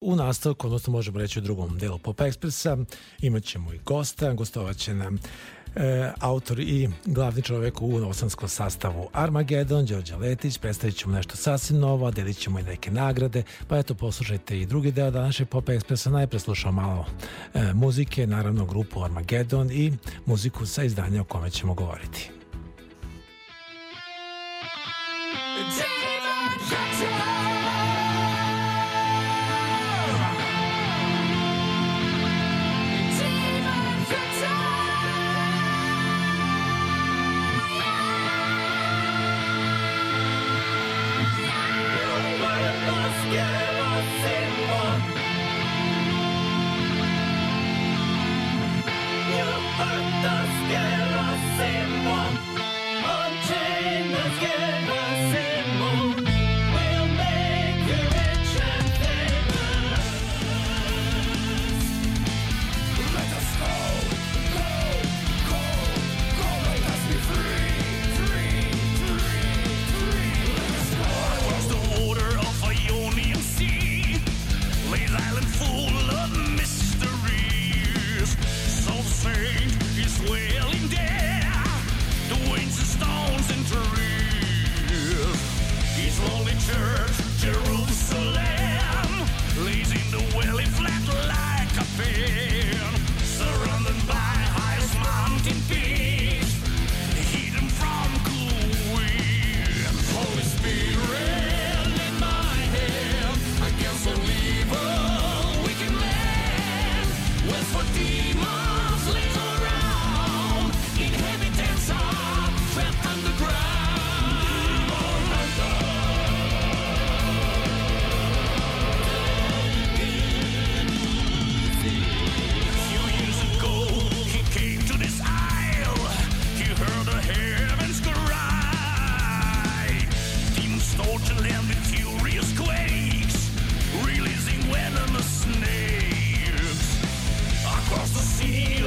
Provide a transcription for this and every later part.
U nastavku, odnosno možemo reći u drugom delu Pop Ekspresa, imat ćemo i gosta, gostovaće nam e, autor i glavni čovek u novosanskom sastavu Armageddon, Đorđe Letić, predstavit ćemo nešto sasvim novo, delit ćemo i neke nagrade, pa eto poslušajte i drugi deo današnjeg Pop Ekspresa, najpre slušao malo e, muzike, naravno grupu Armageddon i muziku sa izdanja o kome ćemo govoriti.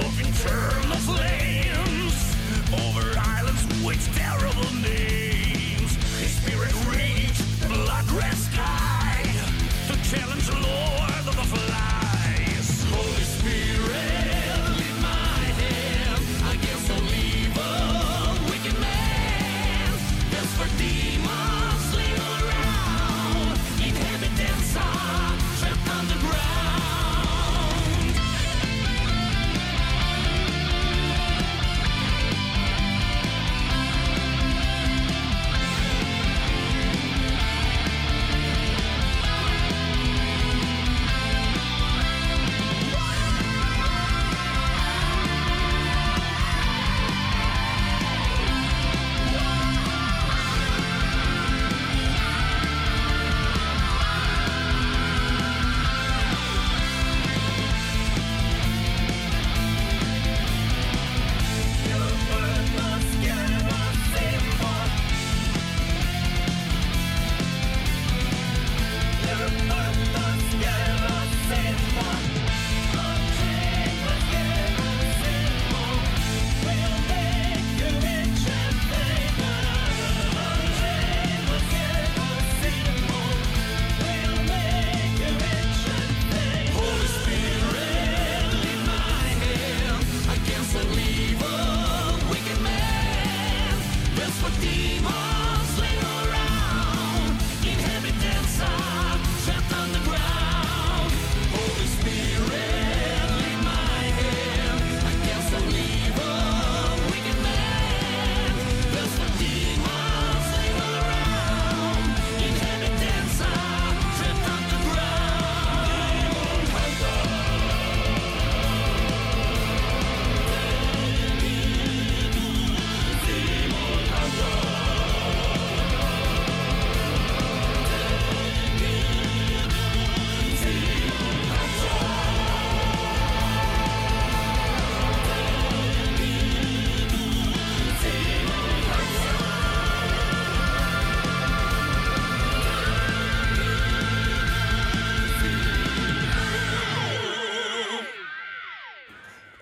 Of return flames over islands with terrible names.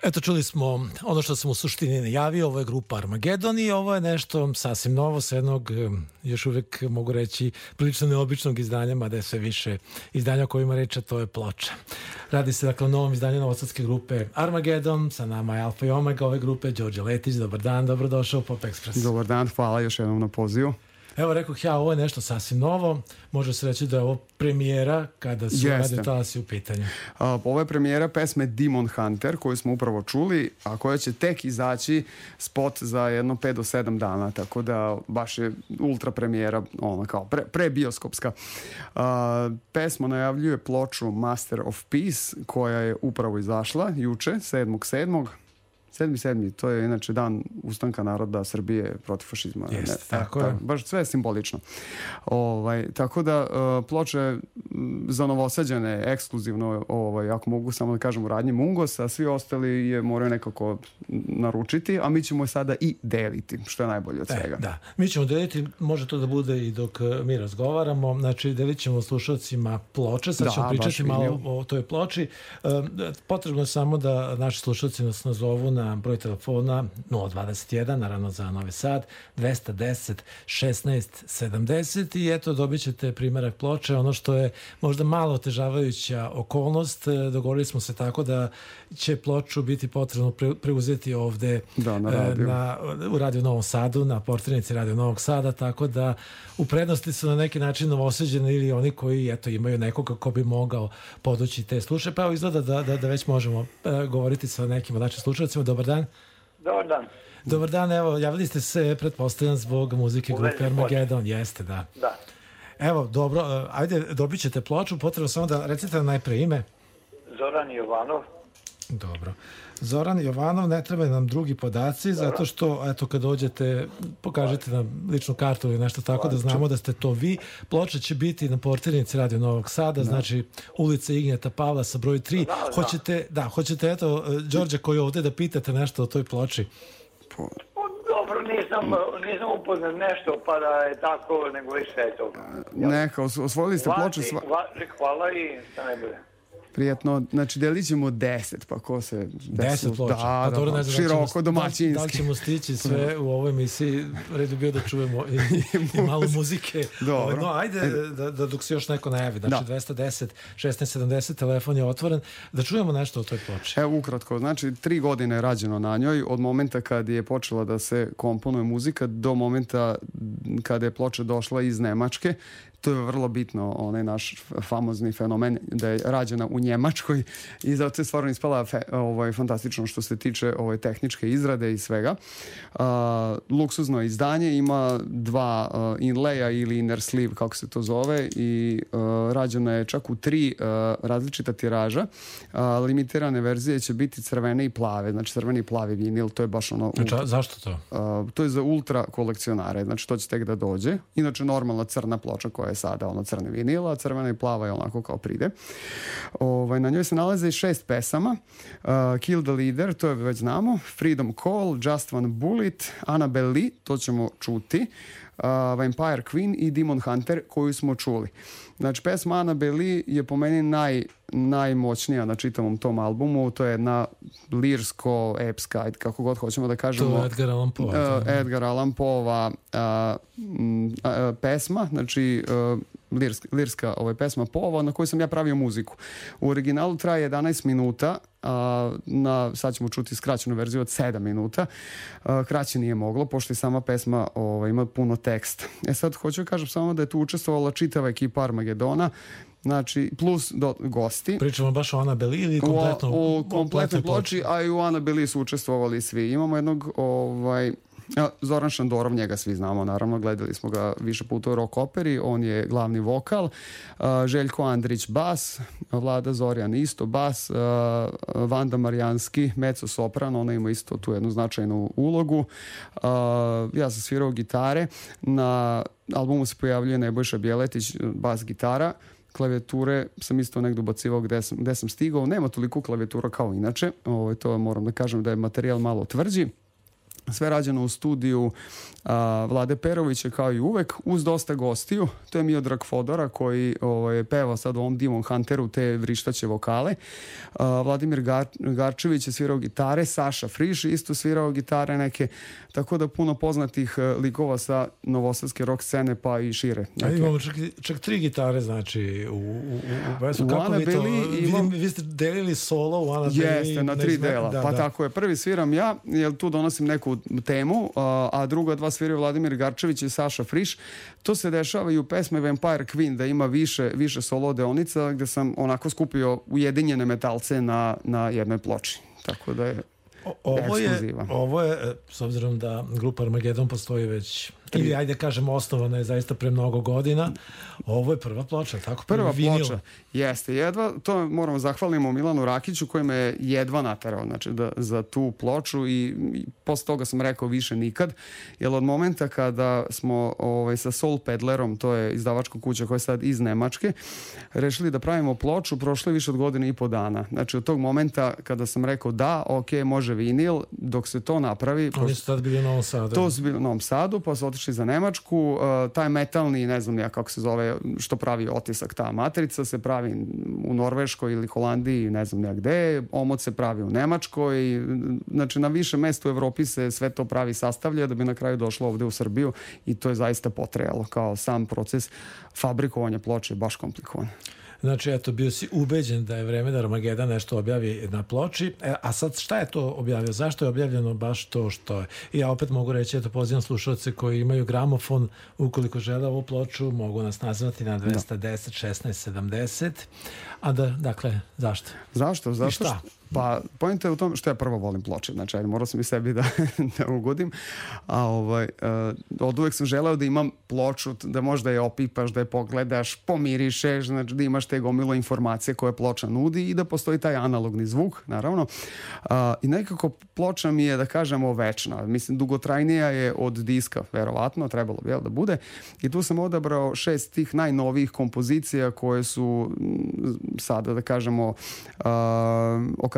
Eto, čuli smo ono što sam u suštini najavio, ovo je grupa Armagedon i ovo je nešto sasvim novo sa jednog, još uvek mogu reći, prilično neobičnog izdanja, mada je sve više izdanja o kojima reče, to je ploča. Radi se dakle o novom izdanju novosadske grupe Armagedon, sa nama je Alfa i Omega ove grupe, Đorđe Letić, dobar dan, dobrodošao u Pop Express. Dobar dan, hvala još jednom na pozivu. Evo rekao ja, ovo je nešto sasvim novo. Može se reći da je ovo premijera kada su Radio Talasi u pitanju. A, ovo je premijera pesme Demon Hunter koju smo upravo čuli, a koja će tek izaći spot za jedno 5 do 7 dana, tako da baš je ultra premijera, ono kao pre, pre bioskopska. A, pesma najavljuje ploču Master of Peace koja je upravo izašla juče, 7.7. 7.7. to je inače dan ustanka naroda Srbije protiv fašizma. Jeste, ne, tako je. Baš sve je simbolično. Ovaj, tako da uh, ploče za novosađane ekskluzivno, ovaj, ako mogu samo da kažem u radnji Mungos, a svi ostali je moraju nekako naručiti, a mi ćemo je sada i deliti, što je najbolje od e, svega. Da, mi ćemo deliti, može to da bude i dok e, mi razgovaramo, znači delit ćemo slušalcima ploče, sad da, ćemo pričati malo o, toj ploči. Potrebno je samo da naši slušalci nas nazovu na na broj telefona 021, naravno za Novi Sad, 210 16 70 i eto dobit ćete primjerak ploče. Ono što je možda malo otežavajuća okolnost, e, dogovorili smo se tako da će ploču biti potrebno preuzeti ovde da, na radio. Na, u Radio Novom Sadu, na portirnici Radio Novog Sada, tako da u prednosti su na neki način novoseđeni ili oni koji eto, imaju nekoga ko bi mogao podući te sluše. Pa evo izgleda da, da, da već možemo e, govoriti sa nekim od naših slušalcima. Dobar dan. Dobar dan. Dobar dan, evo, javili ste se, pretpostavljam, zbog muzike grupe Armageddon. Jeste, da. Da. Evo, dobro, e, ajde, dobit ćete ploču, potrebno samo da recite najpre ime. Zoran Jovanov. Dobro. Zoran Jovanov, ne treba nam drugi podaci, zato što, eto, kad dođete, pokažete nam ličnu kartu ili nešto tako, da znamo da ste to vi. Ploča će biti na portirnici Radio Novog Sada, da. znači ulica Ignjeta Pavla sa broj 3. Da, da, hoćete, da, hoćete, eto, Đorđe koji je ovde da pitate nešto o toj ploči. Po... Dobro, nisam, nisam upoznat nešto, pa da je tako, nego više je to. Neka, osvojili ste ploču. Sva... Hvala i šta ne bude. Prijatno, znači delit ćemo 10, pa ko se... 10 ploča. Da, pa, dobro, ne znam, široko, da domaćinski. Da li ćemo stići sve u ovoj emisiji, redu bio da čujemo i, i malo muzike. Dobro. No, ajde, da, da dok se još neko najavi. Znači, da. 210, 1670, telefon je otvoren. Da čujemo nešto o toj ploči. Evo, ukratko. Znači, tri godine je rađeno na njoj, od momenta kad je počela da se komponuje muzika do momenta kada je ploča došla iz Nemačke to je vrlo bitno, onaj naš famozni fenomen da je rađena u Njemačkoj i zato je stvarno ispala fe, ovaj, fantastično što se tiče ovaj, tehničke izrade i svega. Uh, luksuzno izdanje ima dva uh, inlaya ili inner sleeve, kako se to zove, i uh, rađena je čak u tri uh, različita tiraža. Uh, limitirane verzije će biti crvene i plave, znači crveni i plavi vinil, to je baš ono... Znači, zašto to? Uh, to je za ultra kolekcionare, znači to će tek da dođe. Inače, normalna crna ploča koja je sada ono crni vinil, a crvena i plava je onako kao pride. Ovaj, na njoj se nalaze i šest pesama. Uh, Kill the Leader, to je već znamo. Freedom Call, Just One Bullet, Annabelle Lee, to ćemo čuti. Uh, Vampire Queen i Demon Hunter koju smo čuli. Znači, pesma Annabelle Lee je po meni naj, najmoćnija na čitavom tom albumu. To je jedna lirsko, epska, kako god hoćemo da kažemo. To je Edgar Allan Poe. Uh, Edgar Allan Poe uh, uh, pesma, znači uh, lirska, lirska ovaj, pesma Pova na kojoj sam ja pravio muziku. U originalu traje 11 minuta, a na, sad ćemo čuti skraćenu verziju od 7 minuta. A, kraće nije moglo, pošto i sama pesma ovaj, ima puno teksta. E sad, hoću da kažem samo da je tu učestvovala čitava ekipa Armagedona, Znači, plus do, gosti. Pričamo baš o Anabeli ili kompletno? O, o kompletnoj ploči, a i u Anabeli su učestvovali svi. Imamo jednog ovaj, Zoran Šandorov, njega svi znamo, naravno, gledali smo ga više puta u rock operi, on je glavni vokal, Željko Andrić bas, Vlada Zorjan isto bas, Vanda Marijanski, mezzo sopran, ona ima isto tu jednu značajnu ulogu, ja sam svirao gitare, na albumu se pojavljuje Nebojša Bjeletić, bas gitara, klavijature sam isto negdje ubacivao gde sam, gde sam stigao. Nema toliko klavijatura kao inače. Ovo, to moram da kažem da je materijal malo tvrđi sve rađeno u studiju a, Vlade Perovića kao i uvek, uz dosta gostiju. To je Miodrag Fodora koji ovaj, peva sad u ovom Demon Hunteru te vrištaće vokale. A, Vladimir Gar, Garčević je svirao gitare, Saša Friš isto svirao gitare neke, tako da puno poznatih e, likova sa novosadske rock scene pa i šire. A imamo čak, čak tri gitare, znači, u, u, u, u, u Kako vi to, imam... vidim, vi ste delili solo u Ana Jeste, na tri dela. Da, pa da. tako je. Prvi sviram ja, jer tu donosim neku temu, a druga dva sviraju Vladimir Garčević i Saša Friš. To se dešava i u pesme Vampire Queen, da ima više, više solo deonica, gde sam onako skupio ujedinjene metalce na, na jednoj ploči. Tako da je ovo je, ovo je, e, s obzirom da grupa Armageddon postoji već ili ajde kažemo osnovana je zaista pre mnogo godina. Ovo je prva ploča, tako? Prva vinil. ploča, jeste. Jedva, to moramo zahvalimo Milanu Rakiću koji me jedva naterao znači, da, za tu ploču i, i posle toga sam rekao više nikad, jer od momenta kada smo ovaj, sa Soul Pedlerom, to je izdavačka kuća koja je sad iz Nemačke, rešili da pravimo ploču, prošlo je više od godine i po dana. Znači od tog momenta kada sam rekao da, ok, može vinil, dok se to napravi... Oni su tad bili u Novom Sadu. To su bili u Novom Sadu, pa su otišli za Nemačku, uh, taj metalni, ne znam ja kako se zove, što pravi otisak, ta matrica se pravi u Norveškoj ili Holandiji, ne znam ja gde, omot se pravi u Nemačkoj, znači na više mesta u Evropi se sve to pravi sastavlja da bi na kraju došlo ovde u Srbiju i to je zaista potrejalo kao sam proces fabrikovanja ploče baš komplikovan. Znači, eto, bio si ubeđen da je vreme da Armageda nešto objavi na ploči. E, a sad, šta je to objavio? Zašto je objavljeno baš to što je? I ja opet mogu reći, eto, pozivam slušalce koji imaju gramofon, ukoliko žele ovu ploču, mogu nas nazvati na 210 16 70. A da, dakle, zašto? Zašto? Zašto? I šta? Pa, pojenta je u tom što ja prvo volim ploče, znači, ajde, morao sam i sebi da, da ugodim, a ovaj, uh, od uvek sam želeo da imam ploču, da možda je opipaš, da je pogledaš, pomirišeš, znači da imaš te gomilo informacije koje ploča nudi i da postoji taj analogni zvuk, naravno. Uh, I nekako ploča mi je, da kažemo, večna. Mislim, dugotrajnija je od diska, verovatno, trebalo bi da bude. I tu sam odabrao šest tih najnovijih kompozicija koje su sada, da kažemo, uh,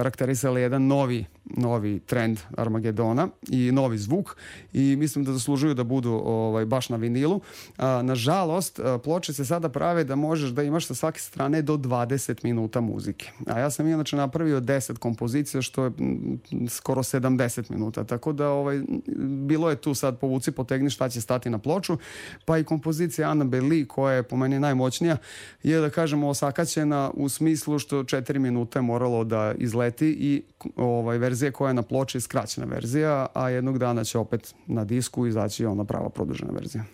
okarakterisali jedan novi novi trend Armagedona i novi zvuk i mislim da zaslužuju da budu ovaj, baš na vinilu. A, nažalost, ploče se sada prave da možeš da imaš sa svake strane do 20 minuta muzike. A ja sam inače napravio 10 kompozicija što je skoro 70 minuta. Tako da ovaj, bilo je tu sad povuci potegni šta će stati na ploču. Pa i kompozicija Anna Beli koja je po meni najmoćnija je da kažemo osakaćena u smislu što 4 minuta je moralo da izleti i ovaj, verzija koja je na ploči skraćena verzija, a jednog dana će opet na disku izaći ona prava produžena verzija.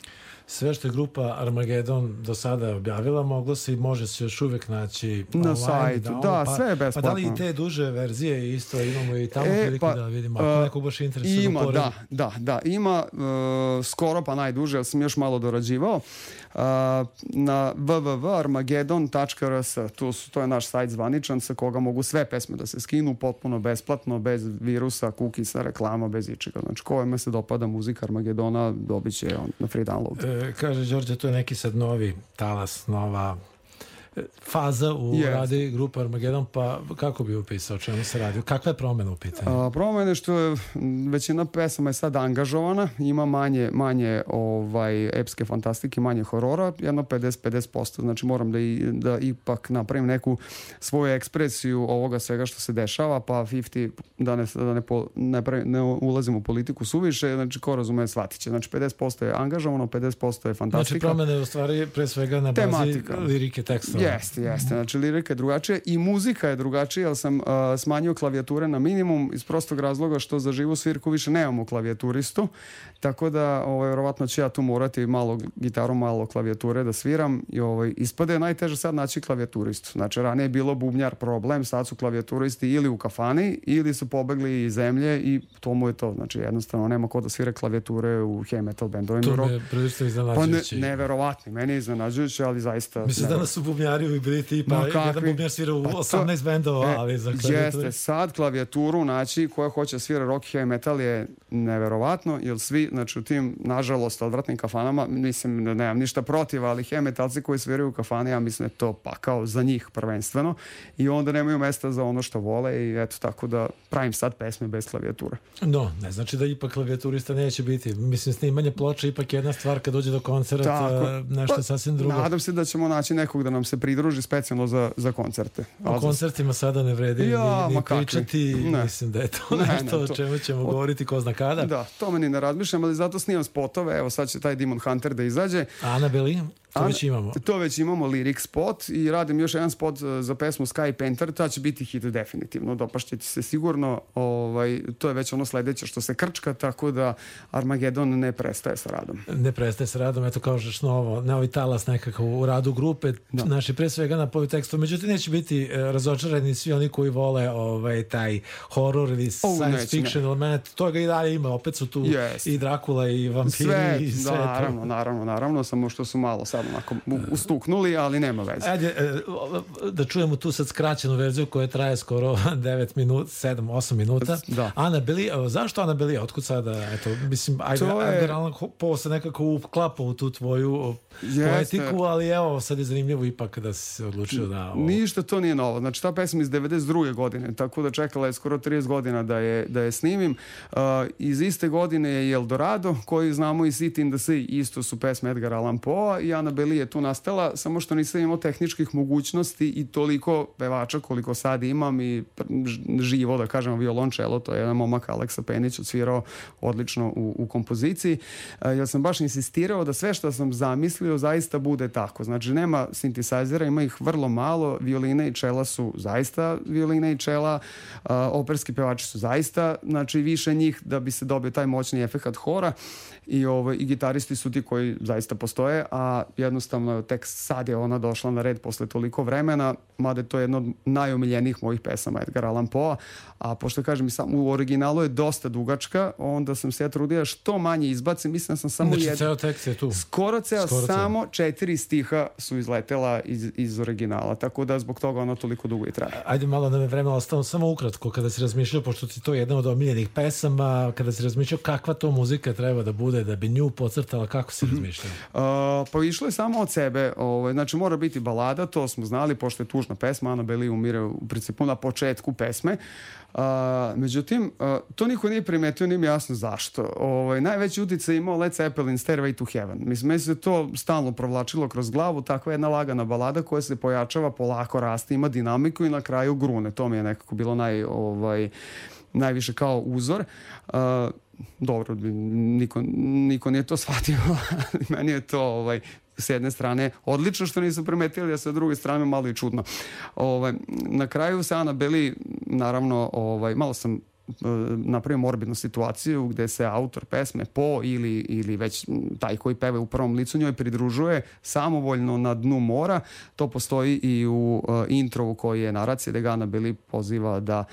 Sve što je grupa Armageddon do sada objavila moglo se i može se još uvek naći na online, sajtu. Da, da pa, sve je besplatno. Pa da li i te duže verzije isto imamo i tamo e, pa, da vidimo ako uh, nekog baš interesuje. Ima, da, da, da, ima uh, skoro pa najduže, ja sam još malo dorađivao na www.armageddon.rs tu su, to je naš sajt zvaničan sa koga mogu sve pesme da se skinu potpuno besplatno, bez virusa, kukisa, reklama, bez ičega. Znači, kojima se dopada muzika Armagedona, dobit će on na free download. E, kaže, Đorđe, to je neki sad novi talas, nova faza u yes. radi grupa Armageddon, pa kako bi upisao čemu se radi? Kakva je promena u pitanju? A, promene što je većina pesama je sad angažovana, ima manje, manje ovaj, epske fantastike, manje horora, jedno 50-50%, znači moram da, i, da ipak napravim neku svoju ekspresiju ovoga svega što se dešava, pa 50, da ne, da ne, po, ne, pravi, ne ulazim u politiku suviše, znači ko razume shvatit će. Znači 50% je angažovano, 50% je fantastika. Znači promene u stvari pre svega na bazi Tematika. lirike teksta. Jeste, jeste. Znači, lirika je drugačija i muzika je drugačija, jer sam uh, smanjio klavijature na minimum iz prostog razloga što za živu svirku više nemamo klavijaturistu, tako da, ovaj, verovatno ću ja tu morati malo gitaru, malo klavijature da sviram i ovaj, ispade najteže sad naći klavijaturistu. Znači, ranije je bilo bubnjar problem, sad su klavijaturisti ili u kafani ili su pobegli iz zemlje i to mu je to. Znači, jednostavno nema ko da svira klavijature u heavy metal bendovima. To me prilično iznenađujući. Pa ne, neverovatni, meni je iznenađujuće, ali zaista... Mislim, danas su bubnjari bubnjari u bili tipa, Ma jedan bubnjar svira u Pa to- 18 bendova, E, ali za klavijaturu. Jeste, sad klavijaturu naći koja hoće da svira rock heavy metal je neverovatno, jer svi, znači u tim, nažalost, odvratnim kafanama, mislim, da nemam ništa protiv, ali heavy metalci koji sviraju u kafane, ja mislim da je to pakao za njih prvenstveno i onda nemaju mesta za ono što vole i eto tako da pravim sad pesme bez klavijature. No, ne znači da ipak klavijaturista neće biti. Mislim, snimanje ploča ipak je jedna stvar kad dođe do koncerta, Tako. nešto Pa, sasvim drugo. Nadam se da ćemo naći nekog da nam se pridruži specijalno za, za koncerte. O koncertima sada ne vredi Ja, ni, ni pričati. Ne. Mislim da je to Ne, ne, nešto to- o čemu ćemo o- govoriti ko zna kada. Da, to meni ne razmišljam, ali zato snimam spotove. Evo sad će taj Demon Hunter da izađe. Anabeli, to već imamo. To već imamo lyric spot i radim još jedan spot e, za pesmu Sky Painter, ta će biti hit definitivno, dopašće ti se sigurno, ovaj, to je već ono sledeće što se krčka, tako da Armageddon ne prestaje sa radom. Ne prestaje sa radom, eto kao što novo, novi talas nekako u radu grupe, Da. naši pre svega na tekstu, međutim neće biti e, razočarani svi oni koji vole ovaj, taj horror ili science neće, fiction element, to ga i dalje ima, opet su tu Jest. i Drakula i vampiri Sve, i sve da, naravno, naravno, naravno, samo što su malo sad onako u- ustuknuli, ali nema veze. Ajde, e, da čujemo tu sad skraćenu verziju koja traje skoro 9 minuta, 7, 8 minuta. Da. Ana Beli, e, zašto Ana Beli? Otkud sada? Eto, mislim, ajde, To je- ajde, realno po se nekako uklapa u tu tvoju Jeste. poetiku, ali evo, sad je zanimljivo ipak da si se odlučio da... O, Ništa to nije novo. Znači, ta pesma iz 92. godine, tako da čekala je skoro 30 godina da je, da je snimim. Uh, iz iste godine je Eldorado, koji znamo i City in the Sea, isto su pesme Edgar Allan Poe i Ana Beli je tu nastala, samo što nisam imao tehničkih mogućnosti i toliko pevača koliko sad imam i živo, da kažemo, violončelo, to je jedan momak Aleksa Penić odsvirao odlično u, u kompoziciji. Ja sam baš insistirao da sve što sam zamislio zaista bude tako. Znači, nema sintisajzera, ima ih vrlo malo, violine i čela su zaista violine i čela, uh, operski pevači su zaista, znači više njih da bi se dobio taj moćni efekat hora i, ovaj, i gitaristi su ti koji zaista postoje, a jednostavno tek sad je ona došla na red posle toliko vremena, mada je to jedno od najomiljenijih mojih pesama Edgar Allan Poe, a pošto kažem i sam u originalu je dosta dugačka, onda sam se ja trudio da što manje izbacim, mislim da sam samo znači, jedan ceo tekst je tu. Skoro ceo, Skoro ceo. samo četiri stiha su izletela iz, iz originala, tako da zbog toga ono toliko dugo i traje. Ajde malo da me vremena ostalo, samo ukratko, kada si razmišljao, pošto ti to je jedna od omiljenih pesama, kada si razmišljao kakva to muzika treba da bude, da bi nju pocrtala, kako si razmišljao? Uh, pa išlo je samo od sebe, ovaj, znači mora biti balada, to smo znali, pošto je tužna pesma, Ana Beli umire u principu na početku pesme. Uh, međutim, uh, to niko nije primetio, nije mi jasno zašto. Ovaj, najveći uticaj je imao Led Zeppelin Stairway to Heaven. Mislim, meni se to stalno provlačilo kroz glavu, takva jedna lagana balada koja se pojačava, polako raste, ima dinamiku i na kraju grune. To mi je nekako bilo naj, ovaj, najviše kao uzor. Uh, dobro, niko, niko nije to shvatio, meni je to ovaj, s jedne strane odlično što nisu primetili, a sa druge strane malo i čudno. Ovaj, na kraju se Ana Beli, naravno, ovaj, malo sam e, napravio morbidnu situaciju gde se autor pesme po ili, ili već taj koji peve u prvom licu njoj pridružuje samovoljno na dnu mora. To postoji i u uh, introvu koji je naracija da ga Ana Beli poziva da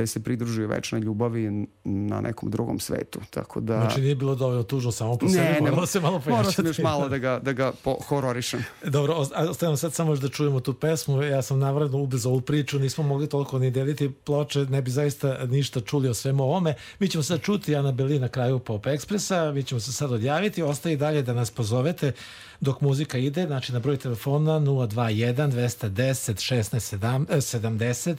te se pridružuje večnoj ljubavi na nekom drugom svetu. Tako da... Znači nije bilo dovoljno tužno samo po sebi, moralo se malo pojačati. Morao sam još malo da ga, da ga hororišem. Dobro, ost- ostavimo sad samo još da čujemo tu pesmu. Ja sam navredno ubrzao ovu priču, nismo mogli toliko ni deliti ploče, ne bi zaista ništa čuli o svemu ovome. Mi ćemo sad čuti Ana Beli na kraju Pop Ekspresa, mi ćemo se sad odjaviti, ostaje dalje da nas pozovete dok muzika ide, znači na broj telefona 021 210 16 70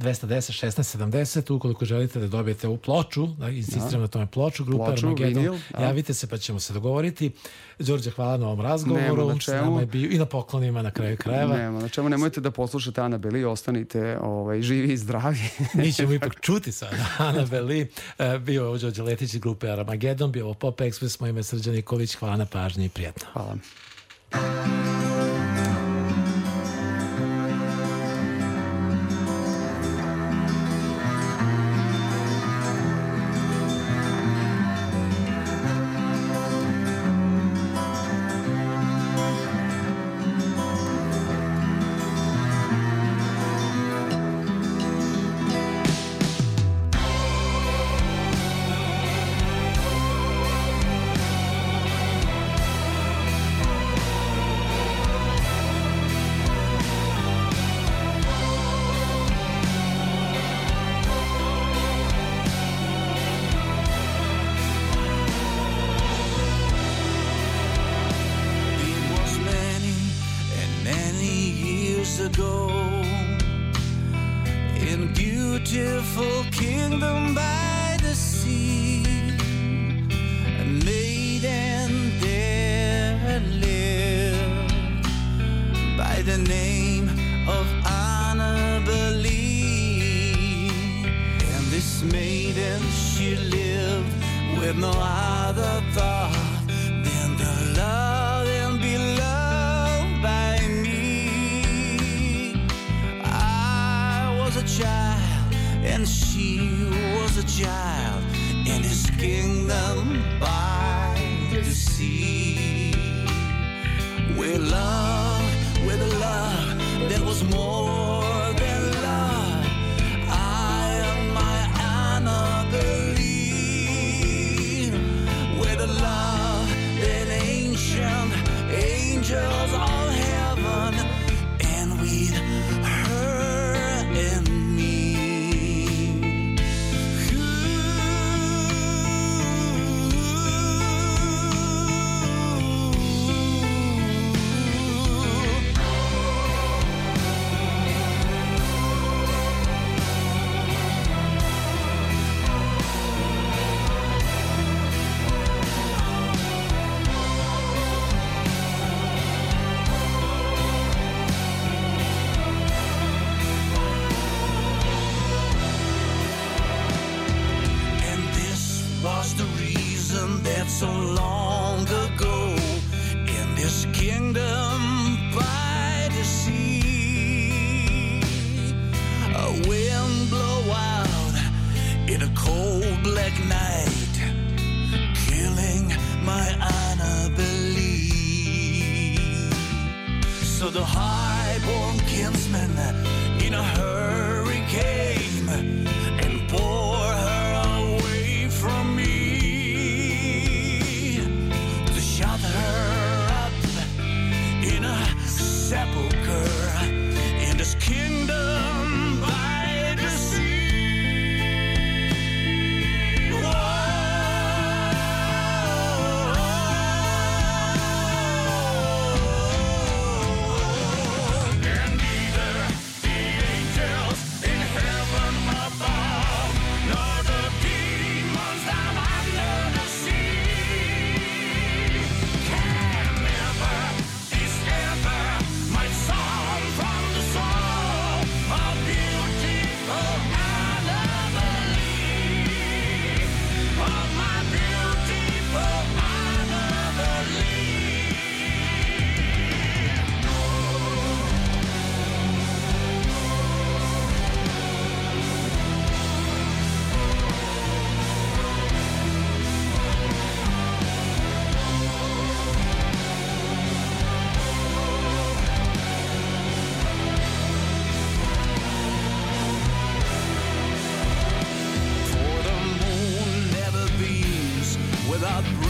210 16 70 ukoliko želite da dobijete u ploču, da insistiram na tome ploču, grupa Ploču, Armageddon, vinil, da. javite se pa ćemo se dogovoriti. Đorđe, hvala na ovom razgovoru, Nema na čemu. bio i na poklonima na kraju krajeva. Nema, na čemu nemojte da poslušate Ana Beli, ostanite ovaj, živi i zdravi. Mi ćemo ipak čuti sada Ana Beli, e, bio je ovo Đorđe Letić iz grupe Armageddon, bio je ovo Pop Express, moje ime Srđan Nikolić, hvala na pažnji i prijatno. Hvala. this maiden she lived with no other thought than the love and be loved by me. I was a child and she was a child in his kingdom by the sea. We loved with a love, that was more. cold black night, killing my Annabelle. So the highborn kinsman in a hurricane. about